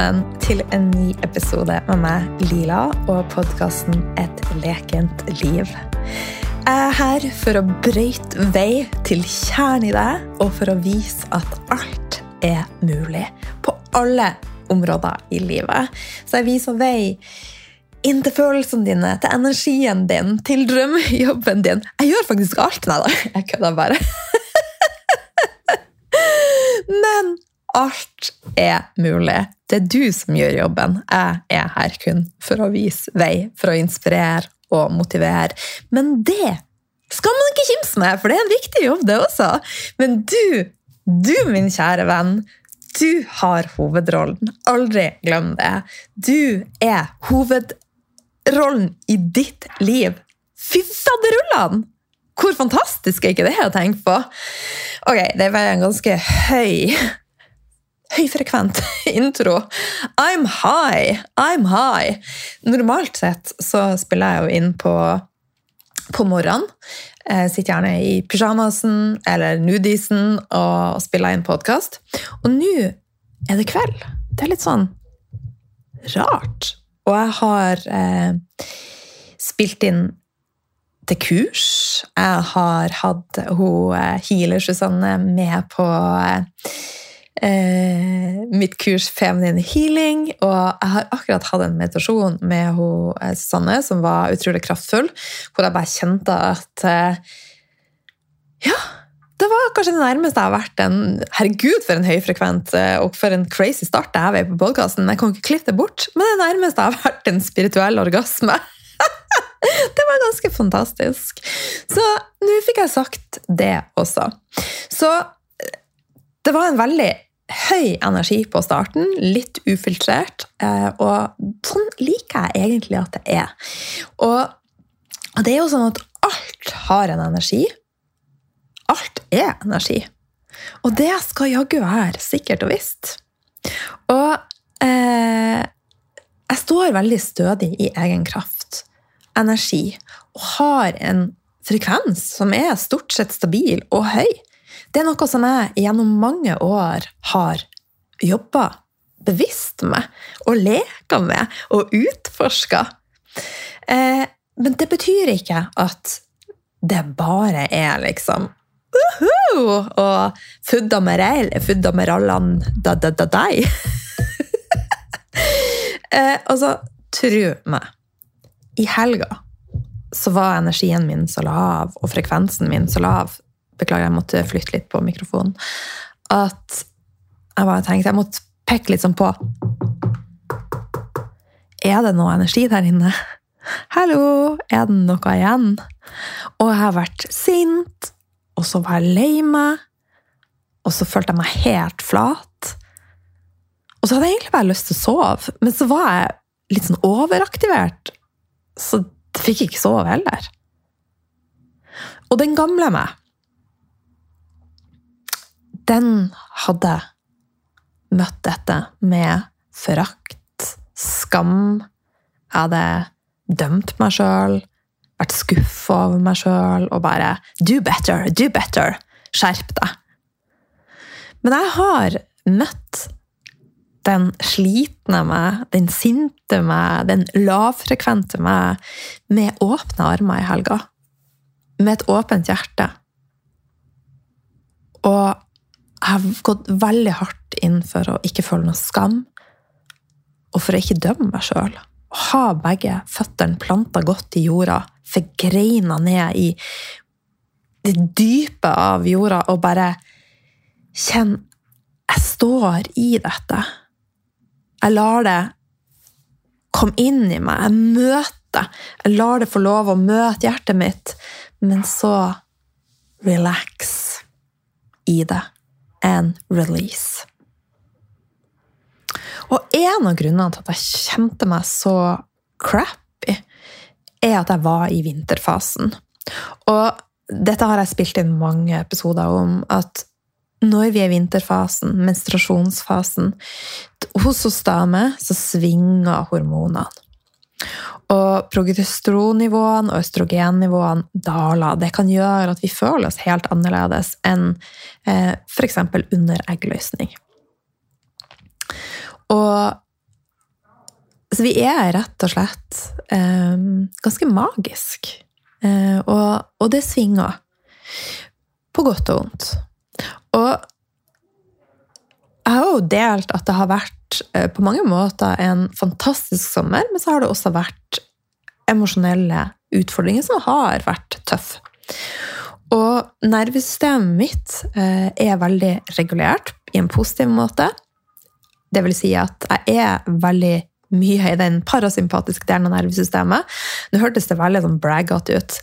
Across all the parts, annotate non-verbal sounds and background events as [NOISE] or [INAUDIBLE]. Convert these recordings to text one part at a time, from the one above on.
velkommen til en ny episode med meg, Lila, og podkasten Et lekent liv. Jeg er her for å brøyte vei til kjernen i deg, og for å vise at alt er mulig på alle områder i livet. Så jeg viser vei inn til følelsene dine, til energien din, til drømmejobben din. Jeg gjør faktisk alt. Nei da, jeg kødder bare. [LAUGHS] Men alt er mulig. Det er du som gjør jobben. Jeg er her kun for å vise vei, for å inspirere og motivere. Men det skal man ikke kimse med, for det er en viktig jobb, det også. Men du, du min kjære venn, du har hovedrollen. Aldri glem det. Du er hovedrollen i ditt liv. Fy fadderullan! Hvor fantastisk er ikke det å tenke på? Ok, det var en ganske høy høyfrekvent [LAUGHS] intro. I'm high! I'm high! Normalt sett så spiller jeg jo inn på, på morgenen. Jeg sitter gjerne i pysjamasen eller nudisen og spiller inn podkast. Og nå er det kveld. Det er litt sånn rart. Og jeg har eh, spilt inn til kurs. Jeg har hatt hun eh, healer Susanne med på eh, eh, mitt kurs Feminine Healing. Og jeg har akkurat hatt en meditasjon med hun, eh, Susanne som var utrolig kraftfull. Hvor jeg bare kjente at eh, Ja, det var kanskje det nærmeste jeg har vært en Herregud, for en høyfrekvent eh, og for en crazy start jeg var på podkasten. Jeg kan ikke klippe det bort, men det nærmeste jeg har vært en spirituell orgasme. [LAUGHS] det var ganske fantastisk. Så nå fikk jeg sagt det også. Så det var en veldig høy energi på starten, litt ufiltrert, eh, og sånn liker jeg egentlig at det er. Og det er jo sånn at alt har en energi. Alt er energi. Og det skal jaggu være sikkert og visst. Og eh, jeg står veldig stødig i egen kraft, energi, og har en frekvens som er stort sett stabil og høy. Det er noe som jeg gjennom mange år har jobba bevisst med og leka med og utforska. Eh, men det betyr ikke at det bare er liksom uhuh, og fudda med reil, fudda med rallan da da da dei. [LAUGHS] eh, altså, tru meg. I helga så var energien min så lav, og frekvensen min så lav Beklager, jeg måtte flytte litt på mikrofonen. At jeg bare tenkte Jeg måtte peke litt sånn på Er det noe energi der inne? Hallo, er det noe igjen? Og jeg har vært sint, og så var jeg lei meg, og så følte jeg meg helt flat. Og så hadde jeg egentlig bare lyst til å sove, men så var jeg litt sånn overaktivert, så fikk jeg ikke sove heller. Og den gamle meg den hadde møtt dette med forakt, skam. Jeg hadde dømt meg sjøl, vært skuffa over meg sjøl og bare Do better, do better! Skjerp deg! Men jeg har møtt den slitne meg, den sinte meg, den lavfrekvente meg med åpne armer i helga. Med et åpent hjerte. Og jeg har gått veldig hardt inn for å ikke føle noe skam, og for å ikke dømme meg sjøl. Ha begge føttene planta godt i jorda, forgreina ned i det dype av jorda, og bare kjenne Jeg står i dette. Jeg lar det komme inn i meg. Jeg møter. Jeg lar det få lov å møte hjertet mitt. Men så relax i det and release. Og en av grunnene til at jeg kjente meg så crappy, er at jeg var i vinterfasen. Og dette har jeg spilt inn mange episoder om, at når vi er i vinterfasen, menstruasjonsfasen, hos oss damer så svinger hormonene. Og progesteronnivåene og østrogennivåene daler. Det kan gjøre at vi føler oss helt annerledes enn eh, f.eks. under eggløsning. Og så vi er rett og slett eh, ganske magisk. Eh, og, og, det svinger. På godt og vondt. Og jeg har jo delt at det har vært eh, på mange måter en fantastisk sommer, men så har det også vært emosjonelle utfordringer som har vært tøffe. Og nervesystemet mitt eh, er veldig regulert i en positiv måte. Det vil si at jeg er veldig mye i den parasympatiske delen av nervesystemet. Nå hørtes det veldig sånn braggete ut.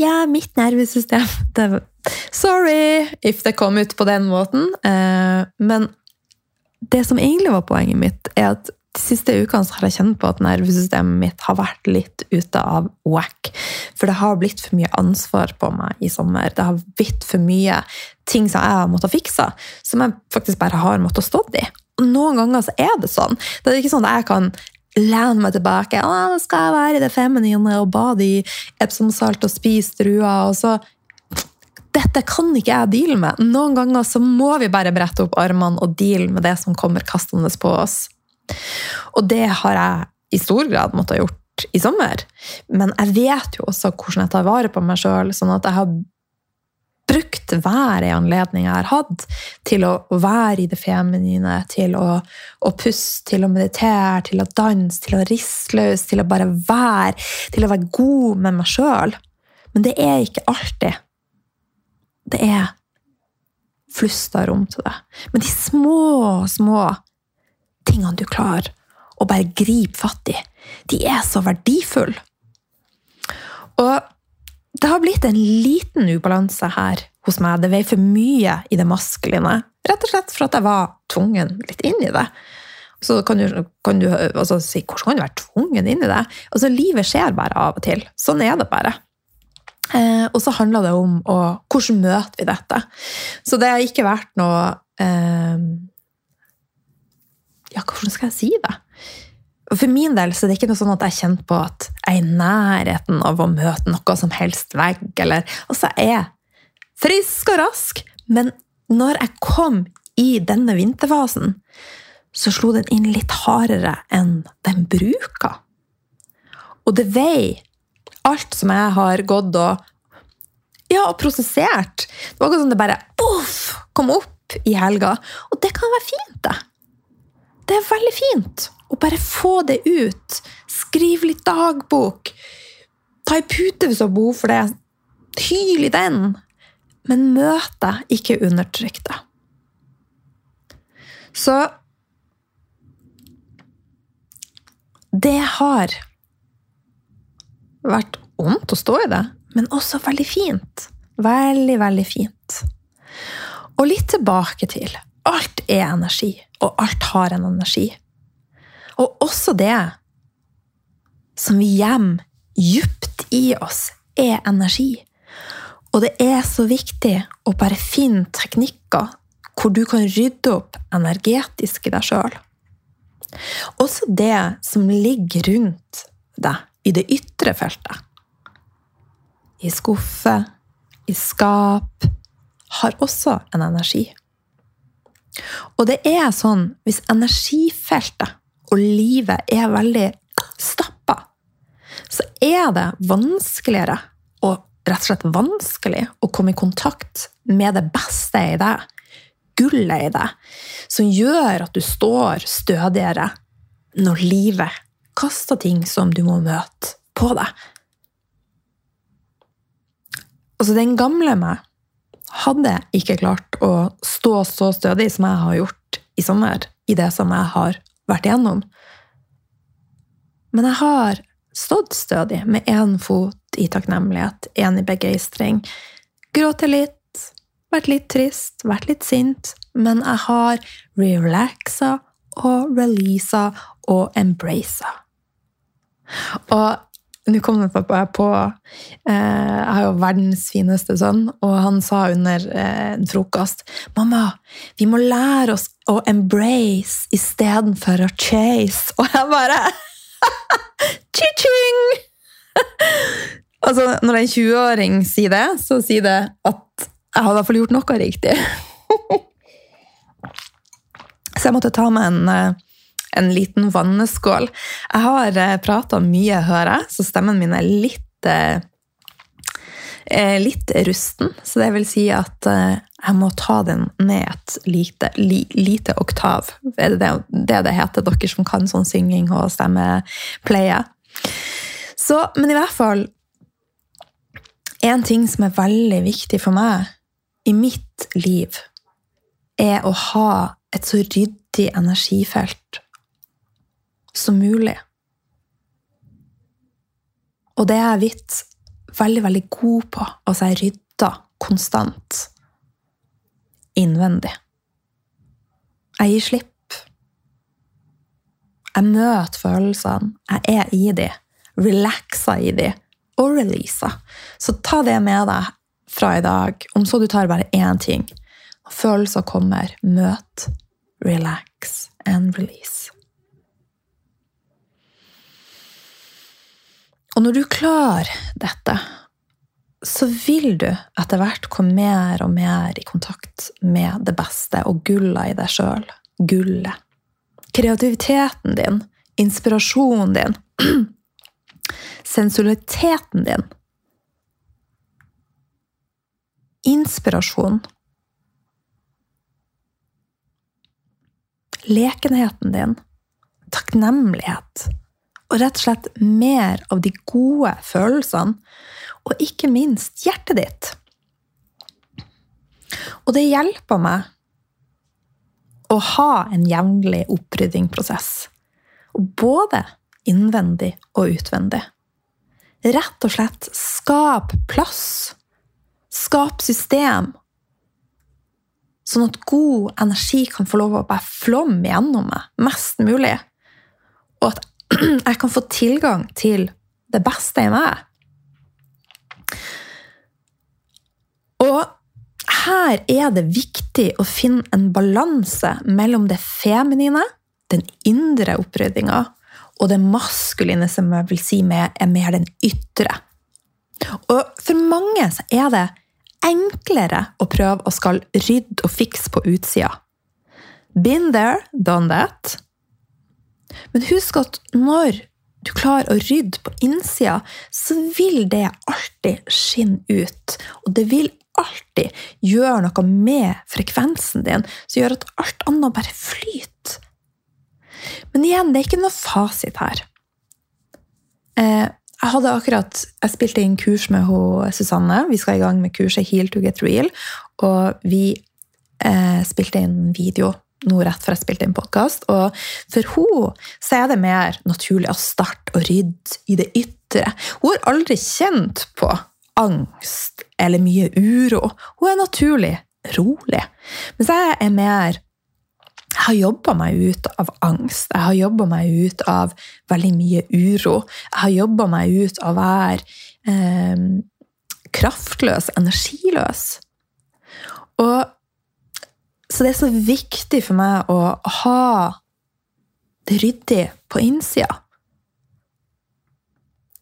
Ja, mitt nervesystem det, Sorry if det kom ut på den måten. Eh, men det som egentlig var poenget mitt, er at de siste ukene har jeg kjent på at nervesystemet mitt har vært litt ute av whack. For det har blitt for mye ansvar på meg i sommer. Det har blitt for mye ting som jeg har måttet fikse, som jeg faktisk bare har måttet stå i. Og noen ganger så er det sånn. Det er ikke sånn at jeg kan lene meg tilbake. Å, nå skal jeg være i det feminine og bade i Epsom-salt og spise druer. og så dette kan ikke jeg deale med. Noen ganger så må vi bare brette opp armene og deale med det som kommer kastende på oss. Og det har jeg i stor grad måttet ha gjort i sommer. Men jeg vet jo også hvordan jeg tar vare på meg sjøl, sånn at jeg har brukt hver en anledning jeg har hatt til å være i det feminine, til å, å puste, til å meditere, til å danse, til å riste løs, til å bare være, til å være god med meg sjøl. Men det er ikke alltid. Det er flust av rom til det. Men de små, små tingene du klarer å bare gripe fatt i, de er så verdifulle. Og det har blitt en liten ubalanse her hos meg. Det veier for mye i det maskuline. Rett og slett for at jeg var tvungen litt inn i det. Så kan du, kan du altså, si hvordan kan du være tvungen inn i det? Altså, Livet skjer bare av og til. Sånn er det bare. Eh, og så handler det om å, hvordan møter vi dette. Så det har ikke vært noe eh, ja, hvordan skal jeg si det? For min del så er det ikke noe sånn at jeg kjenner på at jeg er i nærheten av å møte noe som helst vegg. eller, Altså, jeg er frisk og rask, men når jeg kom i denne vinterfasen, så slo den inn litt hardere enn den bruker. Og det veier alt som jeg har gått og ja, og prosessert. Det var ikke sånn det bare uff, kom opp i helga. Og det kan være fint, det. Det er veldig fint å bare få det ut. Skriv litt dagbok. Ta ei pute hvis du har behov for det. Hyl i den. Men møt deg, ikke undertrykk. Så Det har vært vondt å stå i det, men også veldig fint. Veldig, veldig fint. Og litt tilbake til alt er energi og alt har en energi. Og også det som vi gjemmer djupt i oss, er energi. Og det er så viktig å bare finne teknikker hvor du kan rydde opp energetisk i deg sjøl. Også det som ligger rundt deg i det ytre feltet. I skuffer, i skap, har også en energi. Og det er sånn hvis energifeltet og livet er veldig stappa, så er det vanskeligere og rett og slett vanskelig å komme i kontakt med det beste i deg, gullet i deg, som gjør at du står stødigere når livet kaster ting som du må møte, på deg. Altså, den gamle meg hadde ikke klart å stå så stødig som jeg har gjort i sommer, i det som jeg har vært igjennom. Men jeg har stått stødig med én fot i takknemlighet, én i begeistring. Grått litt, vært litt trist, vært litt sint, men jeg har relaxa og releasa og embracea. Og nå kom det på, på eh, Jeg har jo verdens fineste sønn, og han sa under eh, en frokost 'Mamma, vi må lære oss å embrace istedenfor å chase.' Og jeg bare [LAUGHS] Chi-ching! [LAUGHS] altså, når en 20-åring sier det, så sier det at jeg har i hvert fall gjort noe riktig. [LAUGHS] så jeg måtte ta meg en, eh, en liten vanneskål. Jeg har uh, prata mye, hører jeg, så stemmen min er litt uh, litt rusten. Så det vil si at jeg må ta den ned et lite, li, lite oktav. Er det, det det heter, dere som kan sånn synging og stemmepleie? Så, men i hvert fall En ting som er veldig viktig for meg i mitt liv, er å ha et så ryddig energifelt som mulig. Og det er jeg blitt veldig, veldig god på. Altså, jeg rydder konstant. Innvendig. Jeg gir slipp. Jeg møter følelsene. Jeg er i de. Relaxer i de. Og releaser. Så ta det med deg fra i dag. Om så du tar bare én ting. Følelser kommer. Møt, relax and release. Og når du klarer dette, så vil du etter hvert komme mer og mer i kontakt med det beste og gullet i deg sjøl. Gullet. Kreativiteten din, inspirasjonen din, [CLEARS THROAT] sensualiteten din. Inspirasjon lekenheten din, takknemlighet og rett og slett mer av de gode følelsene, og ikke minst hjertet ditt. Og det hjelper meg å ha en jevnlig oppryddingprosess, både innvendig og utvendig. Rett og slett skap plass. Skap system Sånn at god energi kan få lov å bare flomme gjennom meg mest mulig. Og at [CLEARS THROAT] jeg kan få tilgang til det beste i meg. Og her er det viktig å finne en balanse mellom det feminine, den indre oppryddinga, og det maskuline, som jeg vil si med, er mer den ytre. Og for mange så er det enklere å prøve å skal rydde og fikse på utsida. Been there, done that. Men husk at når du klarer å rydde på innsida, så vil det alltid skinne ut. Og det vil alltid gjøre noe med frekvensen din som gjør at alt annet bare flyter. Men igjen, det er ikke noe fasit her. Eh, jeg hadde akkurat, jeg spilte inn kurs med hun, Susanne. Vi skal i gang med kurset Heal to get real. Og vi eh, spilte inn video nå rett før jeg spilte inn podkast. Og for henne er det mer naturlig å starte og rydde i det ytre. Hun har aldri kjent på angst eller mye uro. Hun er naturlig rolig. Mens jeg er mer jeg har jobba meg ut av angst. Jeg har jobba meg ut av veldig mye uro. Jeg har jobba meg ut av å være eh, kraftløs, energiløs. Og, så det er så viktig for meg å ha det ryddig på innsida.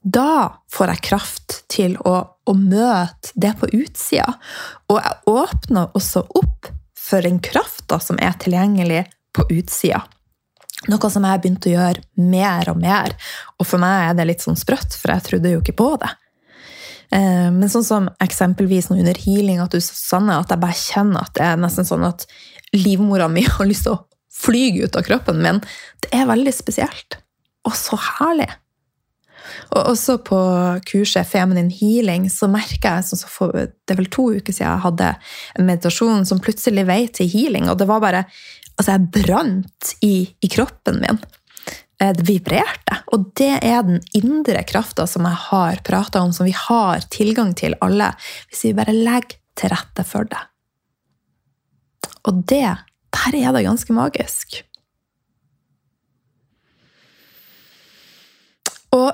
Da får jeg kraft til å, å møte det på utsida. Og jeg åpner også opp for den krafta som er tilgjengelig på utsida. Noe som jeg har begynt å gjøre mer og mer. Og for meg er det litt sånn sprøtt, for jeg trodde jo ikke på det. Eh, men sånn som eksempelvis under healing at du Susanne, at jeg bare kjenner at det er nesten sånn at livmora mi [LAUGHS] har lyst til å fly ut av kroppen min. Det er veldig spesielt. Og så herlig. Og også på kurset Feminine Healing så merka jeg sånn for, Det er vel to uker siden jeg hadde en meditasjon som plutselig vei til healing. Og det var bare Altså, jeg brant i, i kroppen min. Eh, det vibrerte. Og det er den indre krafta som jeg har prata om, som vi har tilgang til alle, hvis vi bare legger til rette for det. Og det Der er det ganske magisk. Og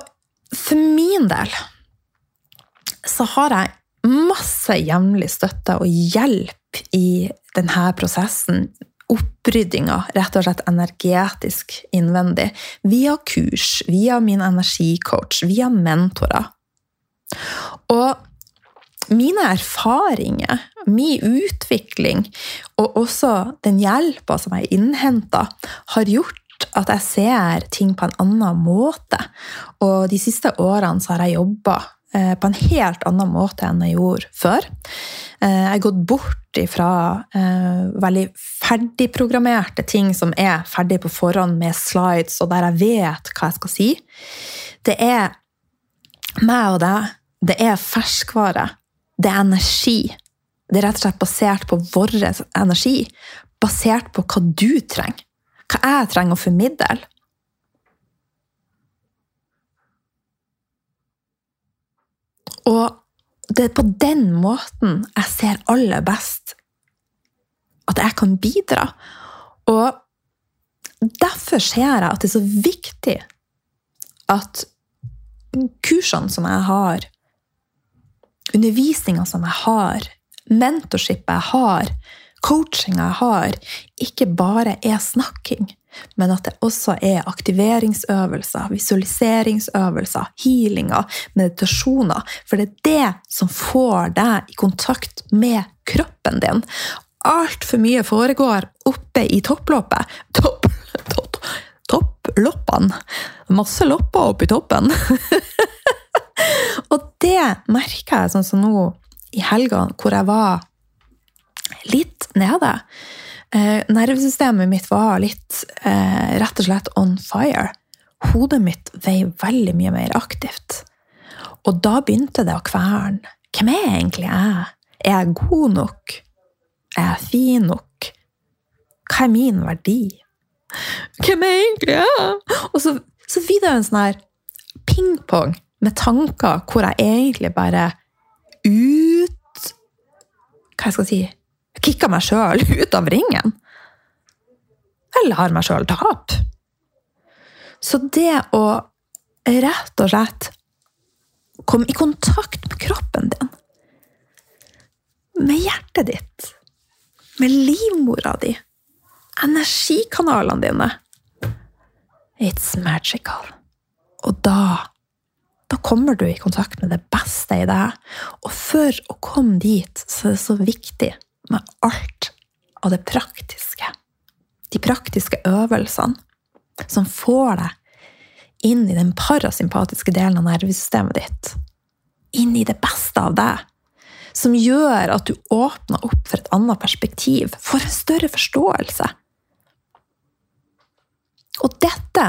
for min del så har jeg masse jevnlig støtte og hjelp i denne prosessen. Oppryddinga, rett og slett energetisk innvendig. Via kurs, via min energicoach, via mentorer. Og mine erfaringer, min utvikling og også den hjelpa som jeg innhenta, har gjort at jeg ser ting på en annen måte. Og de siste årene så har jeg jobba på en helt annen måte enn jeg gjorde før. Eh, jeg har gått bort ifra eh, veldig ferdigprogrammerte ting som er ferdig på forhånd med slides, og der jeg vet hva jeg skal si. Det er meg og deg. Det er ferskvare. Det er energi. Det er rett og slett basert på vår energi. Basert på hva du trenger. Hva jeg trenger å formidle. Og det er på den måten jeg ser aller best at jeg kan bidra. Og derfor ser jeg at det er så viktig at kursene som jeg har, undervisninga som jeg har, mentorshipet jeg har, coachinga jeg har, ikke bare er snakking, men at det også er aktiveringsøvelser, visualiseringsøvelser, healinger, meditasjoner. For det er det som får deg i kontakt med kroppen din. Altfor mye foregår oppe i topploppet. Topp, topp, topploppene. Masse lopper oppi toppen. [LAUGHS] Og det merker jeg sånn som nå i helga, hvor jeg var litt nede. Eh, nervesystemet mitt var litt eh, rett og slett on fire. Hodet mitt veier veldig mye mer aktivt. Og da begynte det å kverne. Hvem er egentlig jeg? Er jeg god nok? Er jeg fin nok? Hva er min verdi? Hvem er egentlig jeg? Og så, så det en sånn her pingpong med tanker hvor jeg egentlig bare ut Hva jeg skal si Kicka meg sjøl [LAUGHS] ut av ringen. Jeg lar meg sjøl tape. Så det å rett og slett komme i kontakt med kroppen din, med hjertet ditt, med livmora di, energikanalene dine It's magical. Og da da kommer du i kontakt med det beste i deg. Og for å komme dit, så er det så viktig med alt av det praktiske. De praktiske øvelsene som får deg inn i den parasympatiske delen av nervesystemet ditt. Inn i det beste av deg. Som gjør at du åpner opp for et annet perspektiv, for en større forståelse. Og dette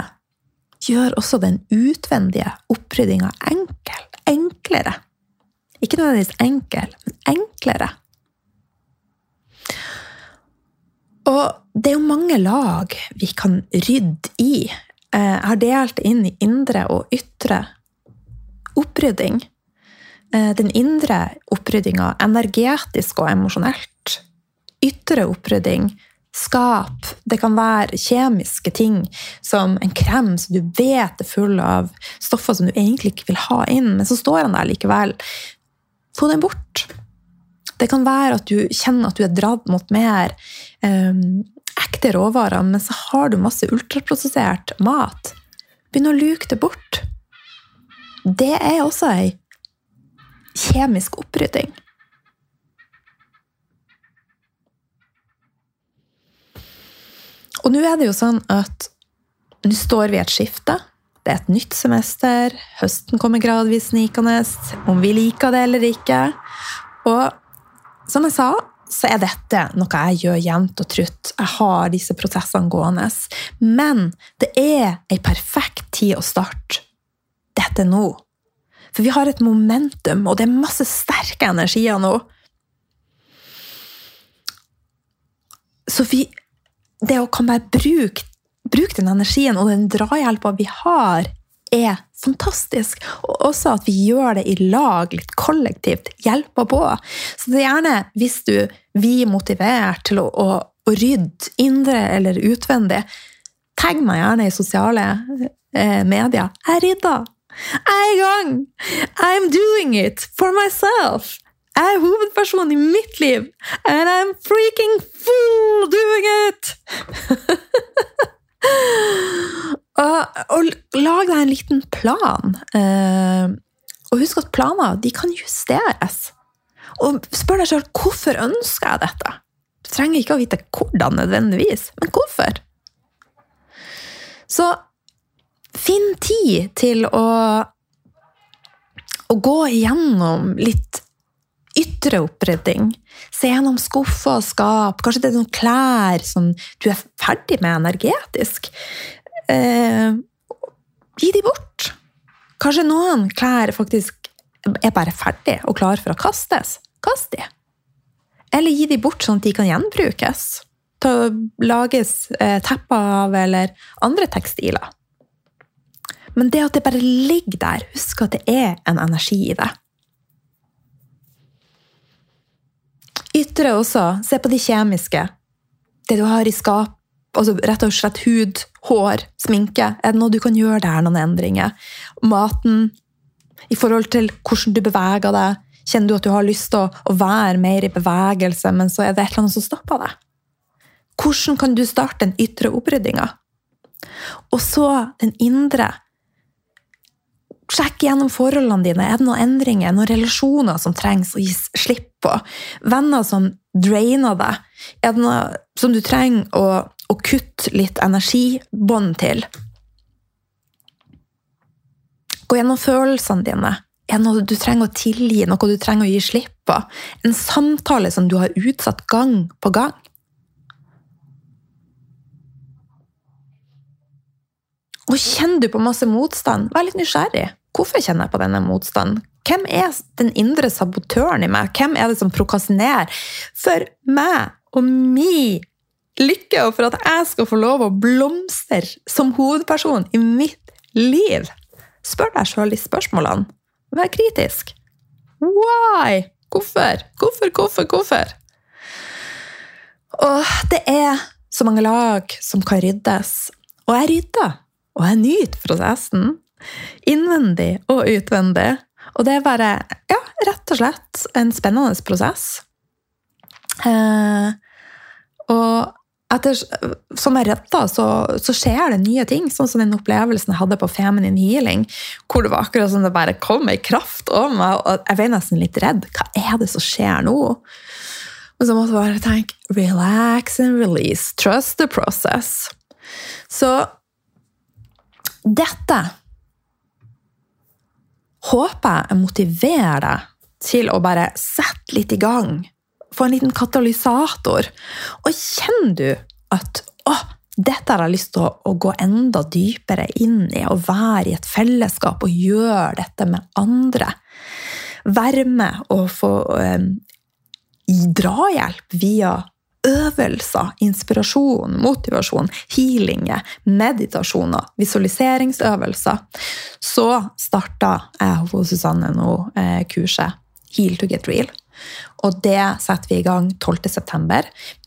gjør også den utvendige oppryddinga enkel. Enklere. Ikke nødvendigvis enkel, men enklere. Og det er jo mange lag vi kan rydde i. Eh, jeg har delt inn i indre og ytre opprydding. Eh, den indre oppryddinga energetisk og emosjonelt. Ytre opprydding skap. Det kan være kjemiske ting som en krem som du vet er full av stoffer som du egentlig ikke vil ha inn, men så står han der likevel. Få den bort. Det kan være at du kjenner at du er dratt mot mer um, ekte råvarer, men så har du masse ultraprosessert mat. Begynn å luke det bort. Det er også ei kjemisk opprydding. Og nå er det jo sånn at nå står vi i et skifte. Det er et nytt semester. Høsten kommer gradvis snikende, om vi liker det eller ikke. Og som jeg sa, så er dette noe jeg gjør jevnt og trutt. Jeg har disse prosessene gående. Men det er ei perfekt tid å starte dette nå. For vi har et momentum, og det er masse sterke energier nå. Så vi det å kan bare bruke, bruke den energien og den drahjelpa vi har, er fantastisk. Og også at vi gjør det i lag, litt kollektivt. Hjelper på. Så det er gjerne, hvis du er motivert til å, å, å rydde indre eller utvendig, tagg meg gjerne i sosiale eh, medier. Jeg rydder! Jeg er i gang! I'm doing it for myself! Jeg er hovedpersonen i mitt liv, and I'm freaking fool doing it! [LAUGHS] og, og lag deg en liten plan. Eh, og husk at planer de kan justeres. Og spør deg sjøl hvorfor ønsker jeg dette. Du trenger ikke å vite hvordan nødvendigvis, men hvorfor. Så finn tid til å, å gå igjennom litt ytre opprydding. Se gjennom skuffer og skap. Kanskje det er noen klær som du er ferdig med energetisk. Eh, gi de bort. Kanskje noen klær faktisk er bare ferdig og klar for å kastes. Kast de. Eller gi de bort sånn at de kan gjenbrukes. Til å lages eh, tepper av, eller andre tekstiler. Men det at det bare ligger der, husk at det er en energi i det. Ytre også. Se på de kjemiske. Det du har i skap. Altså rett og slett hud, hår, sminke. Er det noe du kan gjøre der, noen endringer? Maten. I forhold til hvordan du beveger deg. Kjenner du at du har lyst til å, være mer i bevegelse, men så er det et eller annet som stopper deg? Hvordan kan du starte den ytre oppryddinga? Og så den indre. Sjekk gjennom forholdene dine. Er det noen endringer, noen relasjoner som trengs å gis slipp på? Venner som drainer deg? Er det noe som du trenger å, å kutte litt energibånd til? Gå gjennom følelsene dine. Er det noe du trenger å tilgi, noe du trenger å gi slipp på? En samtale som du har utsatt gang på gang? Og kjenner du på masse motstand, vær litt nysgjerrig. Hvorfor kjenner jeg på denne motstanden? Hvem er den indre sabotøren i meg? Hvem er det som prokastinerer for meg og mi lykke, og for at jeg skal få lov å blomstre som hovedperson i mitt liv? Spør deg sjøl de spørsmålene. Vær kritisk. Why? Hvorfor? Hvorfor, hvorfor, hvorfor? Og det er så mange lag som kan ryddes. Og jeg rydder. Og jeg nyter prosessen. Innvendig og utvendig. Og det er bare, ja, rett og slett en spennende prosess. Eh, og etter, som jeg redda, så, så, skjer det nye ting. Sånn som den opplevelsen jeg hadde på Feminine Healing. Hvor det var akkurat som det bare kom ei kraft over meg. og Jeg ble nesten litt redd. Hva er det som skjer nå? Og så måtte jeg bare tenke relax and release. Trust the process. Så dette håper jeg motiverer deg til å bare sette litt i gang. Få en liten katalysator. Og kjenner du at å, dette har jeg lyst til å, å, gå enda dypere inn i, og være i et fellesskap og gjøre dette med andre. Være med og få eh, drahjelp via øvelser, inspirasjon, motivasjon, healinger, meditasjoner, visualiseringsøvelser, så starta jeg hos Susanne nå eh, kurset Heal to get real. Og det setter vi i gang 12.9.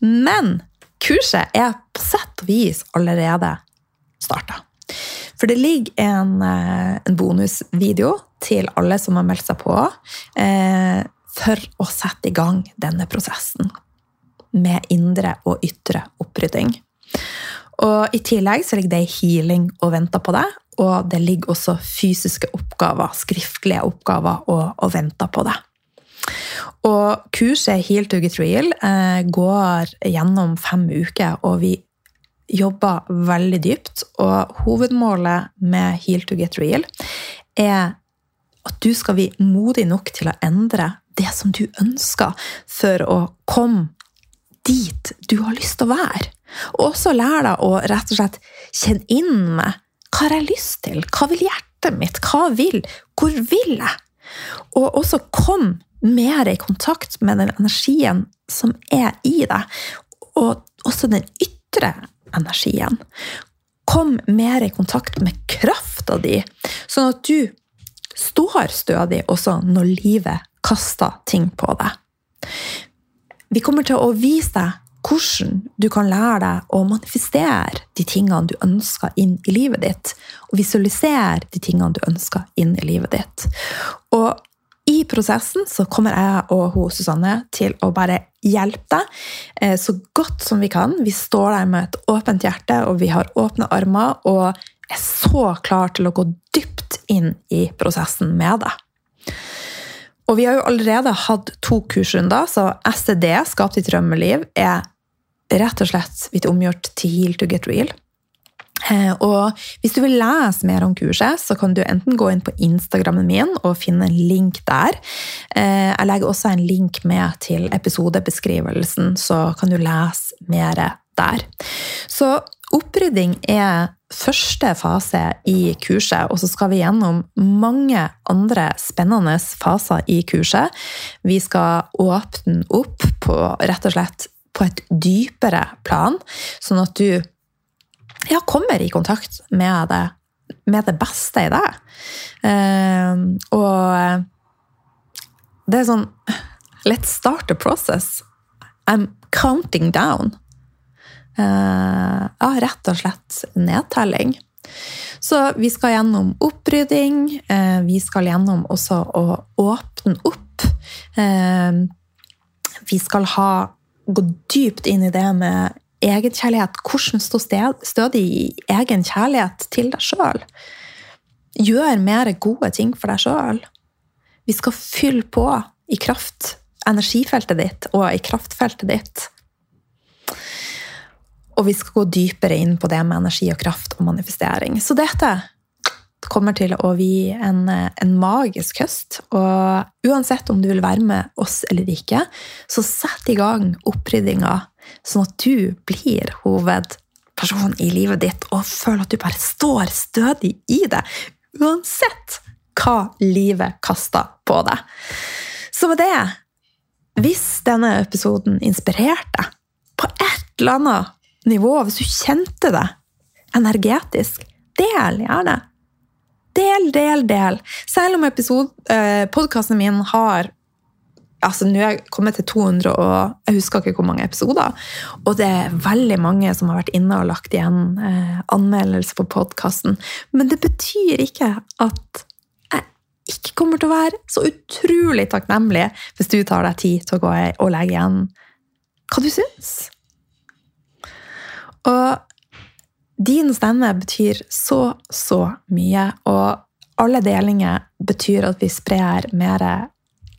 Men kurset er på sett og vis allerede starta. For det ligger en, eh, en, bonusvideo til alle som har meldt seg på, eh, for å sette i gang denne prosessen med indre og ytre opprydding. Og I tillegg så ligger det healing og venter på deg, og det ligger også fysiske oppgaver, skriftlige oppgaver, og, og venter på deg. Og kurset Heal to get real eh, går gjennom fem uker, og vi jobber veldig dypt. Og hovedmålet med Heal to get real er at du skal bli modig nok til å endre det som du ønsker, for å komme dit du har lyst til å være. Og også lær deg å rett og slett kjenne inn med hva har jeg lyst til? Hva vil hjertet mitt? Hva vil? Hvor vil jeg? Og også kom mer i kontakt med den energien som er i deg, og også den ytre energien. Kom mer i kontakt med krafta di, sånn at du står stødig også når livet kaster ting på deg. Vi kommer til å vise deg hvordan du kan lære deg å manifestere de tingene du ønsker inn i livet ditt, og visualisere de tingene du ønsker inn i livet ditt. Og i prosessen så kommer jeg og hun, Susanne til å bare hjelpe deg eh, så godt som vi kan. Vi står der med et åpent hjerte, og vi har åpne armer og er så klar til å gå dypt inn i prosessen med deg. Og vi har jo allerede hatt to kursrunder, så SED, Skap ditt drømmeliv, er rett og slett blitt omgjort til Heal to get real. Eh, og hvis du vil lese mer om kurset, så kan du enten gå inn på Instagrammen min og finne en link der. Eh, jeg legger også en link med til episodebeskrivelsen, så kan du lese mer der. Så opprydding er første fase i kurset, og så skal vi gjennom mange andre spennende faser i kurset. Vi skal åpne opp på rett og slett på et dypere plan, sånn at du ja, kommer i kontakt med det, med det beste i deg. Uh, og det er sånn Let's start the process. I'm counting down. Uh, ja, rett og slett nedtelling. Så vi skal gjennom opprydding. Uh, vi skal gjennom også å åpne opp. Uh, vi skal ha, gå dypt inn i det med egenkjærlighet. Hvordan stå stødig i egen kjærlighet til deg sjøl. Gjør mer gode ting for deg sjøl. Vi skal fylle på i kraft energifeltet ditt og i kraftfeltet ditt. Og vi skal gå dypere inn på det med energi og kraft og manifestering. Så dette kommer til å bli en, en, magisk høst. Og uansett om du vil være med oss eller ikke, så sett i gang oppryddinga, sånn at du blir hovedpersonen i livet ditt og føler at du bare står stødig i det. Uansett hva livet kaster på deg. Så med det Hvis denne episoden inspirerte på et eller annet nivå, hvis du kjente det energetisk, del gjerne Del, del, del. Selv om eh, podkasten min har altså Nå er jeg kommet til 200, og jeg husker ikke hvor mange episoder. Og det er veldig mange som har vært inne og lagt igjen eh, anmeldelse på podkasten. Men det betyr ikke at jeg ikke kommer til å være så utrolig takknemlig hvis du tar deg tid til å gå og legge igjen hva du syns. Og din stemme betyr så, så mye, og alle delinger betyr at vi sprer mer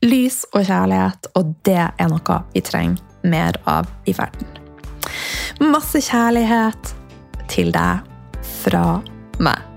lys og kjærlighet, og det er noe vi trenger mer av i verden. Masse kjærlighet til deg fra meg.